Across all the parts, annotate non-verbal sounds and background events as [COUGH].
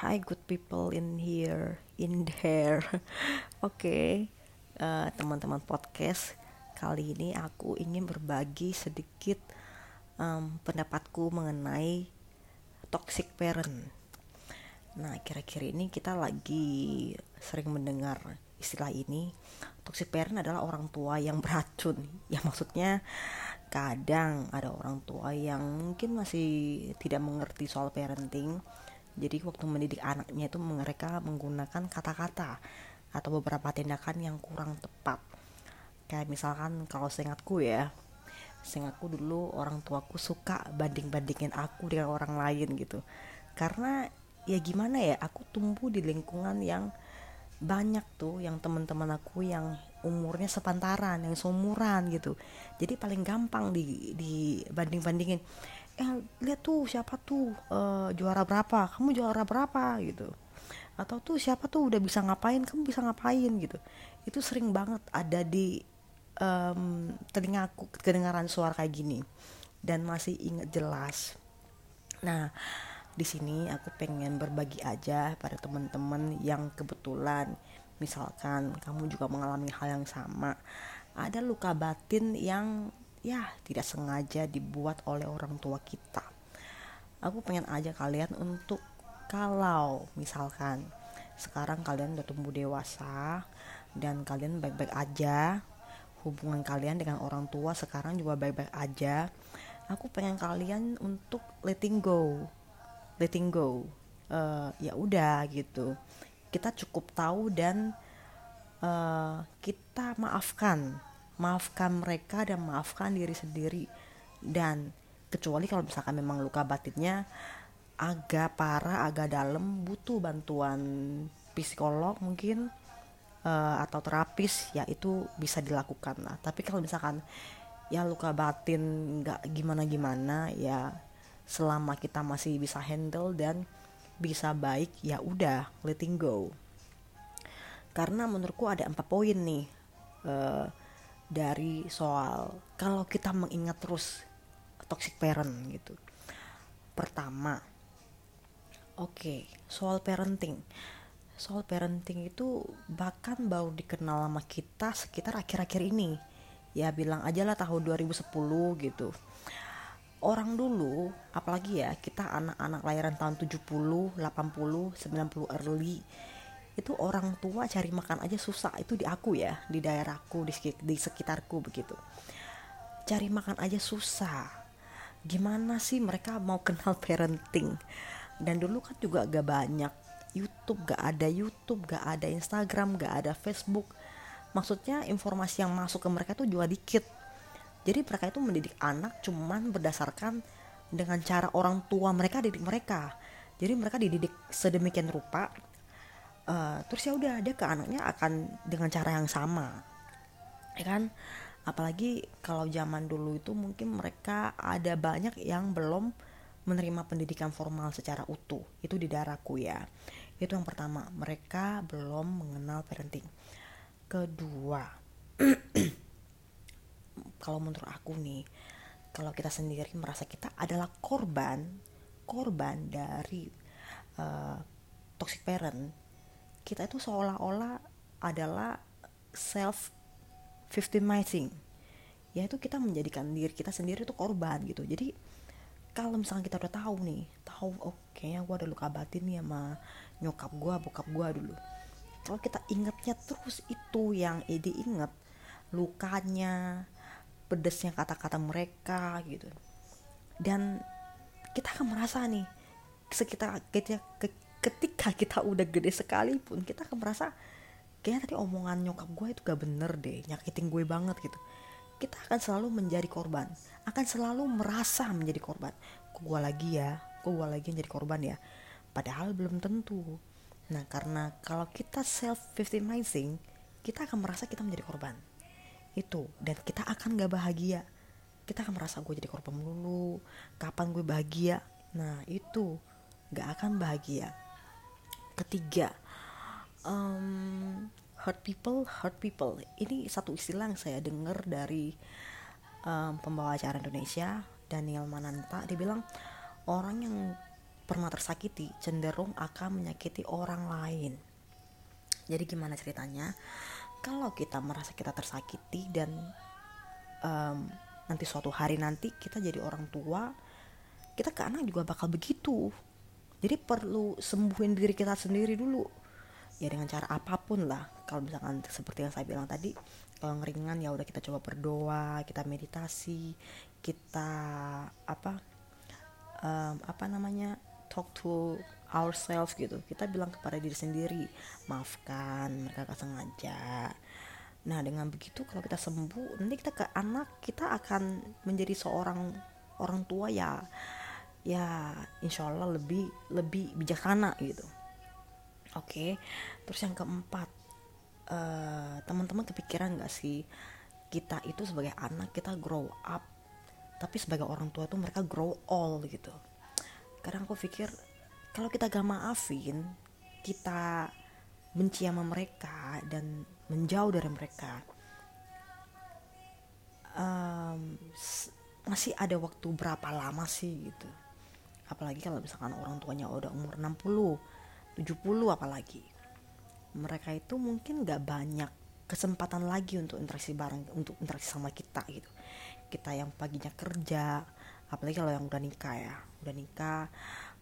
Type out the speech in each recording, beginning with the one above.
Hi good people in here, in there. [LAUGHS] Oke, okay. uh, teman-teman podcast, kali ini aku ingin berbagi sedikit um, pendapatku mengenai toxic parent. Nah, kira-kira ini kita lagi sering mendengar istilah ini. Toxic parent adalah orang tua yang beracun. Ya maksudnya kadang ada orang tua yang mungkin masih tidak mengerti soal parenting jadi waktu mendidik anaknya itu mereka menggunakan kata-kata atau beberapa tindakan yang kurang tepat. Kayak misalkan kalau seingatku ya seingatku dulu orang tuaku suka banding-bandingin aku dengan orang lain gitu. Karena ya gimana ya aku tumbuh di lingkungan yang banyak tuh yang teman-teman aku yang umurnya sepantaran yang seumuran gitu. Jadi paling gampang di di banding bandingin eh lihat tuh siapa tuh uh, juara berapa kamu juara berapa gitu. Atau tuh siapa tuh udah bisa ngapain kamu bisa ngapain gitu. Itu sering banget ada di um, telinga aku kedengaran suara kayak gini. Dan masih ingat jelas. Nah di sini aku pengen berbagi aja pada teman-teman yang kebetulan. Misalkan kamu juga mengalami hal yang sama. Ada luka batin yang ya tidak sengaja dibuat oleh orang tua kita. Aku pengen aja kalian untuk kalau misalkan sekarang kalian udah tumbuh dewasa dan kalian baik-baik aja hubungan kalian dengan orang tua sekarang juga baik-baik aja aku pengen kalian untuk letting go letting go. Uh, ya udah gitu. Kita cukup tahu dan uh, kita maafkan maafkan mereka dan maafkan diri sendiri. Dan kecuali kalau misalkan memang luka batinnya agak parah agak dalam butuh bantuan psikolog mungkin uh, atau terapis ya itu bisa dilakukan lah. Tapi kalau misalkan ya luka batin nggak gimana gimana ya selama kita masih bisa handle dan bisa baik ya udah letting go. Karena menurutku ada empat poin nih uh, dari soal kalau kita mengingat terus toxic parent gitu. Pertama, oke, okay, soal parenting. Soal parenting itu bahkan baru dikenal sama kita sekitar akhir-akhir ini. Ya bilang aja lah tahun 2010 gitu. Orang dulu, apalagi ya kita anak-anak lahiran tahun 70, 80, 90 early itu orang tua cari makan aja susah. Itu di aku ya di daerahku di, di sekitarku begitu. Cari makan aja susah. Gimana sih mereka mau [LAUGHS] kenal parenting? Dan dulu kan juga gak banyak YouTube gak ada YouTube gak ada Instagram gak ada Facebook. Maksudnya informasi yang masuk ke mereka tuh juga dikit. Jadi mereka itu mendidik anak cuman berdasarkan dengan cara orang tua mereka didik mereka. Jadi mereka dididik sedemikian rupa uh, terus ya udah dia ke anaknya akan dengan cara yang sama. Ya kan? Apalagi kalau zaman dulu itu mungkin mereka ada banyak yang belum menerima pendidikan formal secara utuh. Itu di daerahku ya. Itu yang pertama mereka belum mengenal parenting. Kedua [CLEARS THROAT] kalau menurut aku nih kalau kita sendiri merasa kita adalah korban korban dari uh, toxic parent kita itu seolah-olah adalah self victimizing. Yaitu kita menjadikan diri kita sendiri itu korban gitu. Jadi kalau misalnya kita udah tahu nih tahu oke oh, kayaknya gue ada luka batin nih sama nyokap gue bokap gue dulu. Kalau kita ingatnya terus itu yang Edi inget lukanya pedesnya kata-kata mereka gitu. Dan kita akan merasa nih sekitar kita ketika kita udah gede sekalipun kita akan merasa kayaknya tadi omongan nyokap gue itu gak bener deh nyakitin gue banget gitu. Kita akan selalu menjadi korban akan selalu merasa menjadi korban. Kok gue lagi ya? Kok gue lagi yang jadi korban ya? Padahal belum tentu. Nah karena kalau kita self victimizing kita akan merasa kita menjadi korban. Itu. Dan kita akan gak bahagia. Kita akan merasa gue jadi korban dulu kapan gue bahagia. Nah itu. Gak akan bahagia ketiga. Um, hurt people hurt people. Ini satu istilah yang saya dengar dari um, pembawa acara Indonesia Daniel Mananta. Dia bilang orang yang pernah tersakiti cenderung akan menyakiti orang lain. Jadi gimana ceritanya? Kalau kita merasa kita tersakiti dan um, nanti suatu hari nanti kita jadi orang tua kita ke anak juga bakal begitu jadi perlu sembuhin diri kita sendiri dulu. Ya dengan cara apa pun lah. Kalau misalkan seperti yang saya bilang tadi kalau ngeringan ya udah kita coba berdoa kita meditasi kita apa um, apa namanya talk to ourselves gitu. Kita bilang kepada diri sendiri maafkan mereka gak sengaja. Nah dengan begitu kalau kita sembuh nanti kita ke anak kita akan menjadi seorang orang tua ya ya insya Allah lebih lebih bijaksana gitu. Oke terus yang keempat uh, teman-teman kepikiran gak sih kita itu sebagai anak kita grow up tapi sebagai orang tua itu mereka grow all gitu. Kadang aku pikir kalau kita gak maafin kita benci sama mereka dan menjauh dari mereka um, masih ada waktu berapa lama sih gitu apalagi kalau misalkan orang tuanya udah umur 60 70 apalagi. Mereka itu mungkin gak banyak kesempatan lagi untuk interaksi bareng untuk interaksi sama kita gitu. Kita yang paginya kerja apalagi kalau yang udah nikah ya. Udah nikah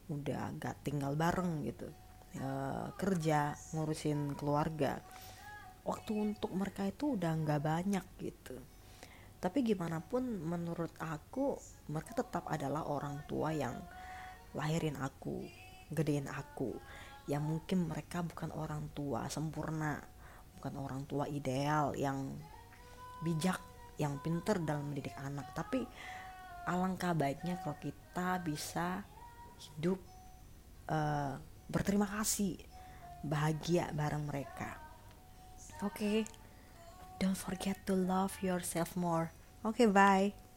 udah gak tinggal bareng gitu. E, kerja ngurusin keluarga. Waktu untuk mereka itu udah nggak banyak gitu. Tapi gimana pun menurut aku mereka tetap adalah orang tua yang lahirin aku gedein aku. Yang mungkin mereka bukan orang tua sempurna bukan orang tua ideal yang bijak yang pinter dalam mendidik anak. Tapi alangkah baiknya kalau kita bisa hidup uh, berterima kasih bahagia bareng mereka. Oke. Okay? don't forget to love yourself more. Oke okay, bye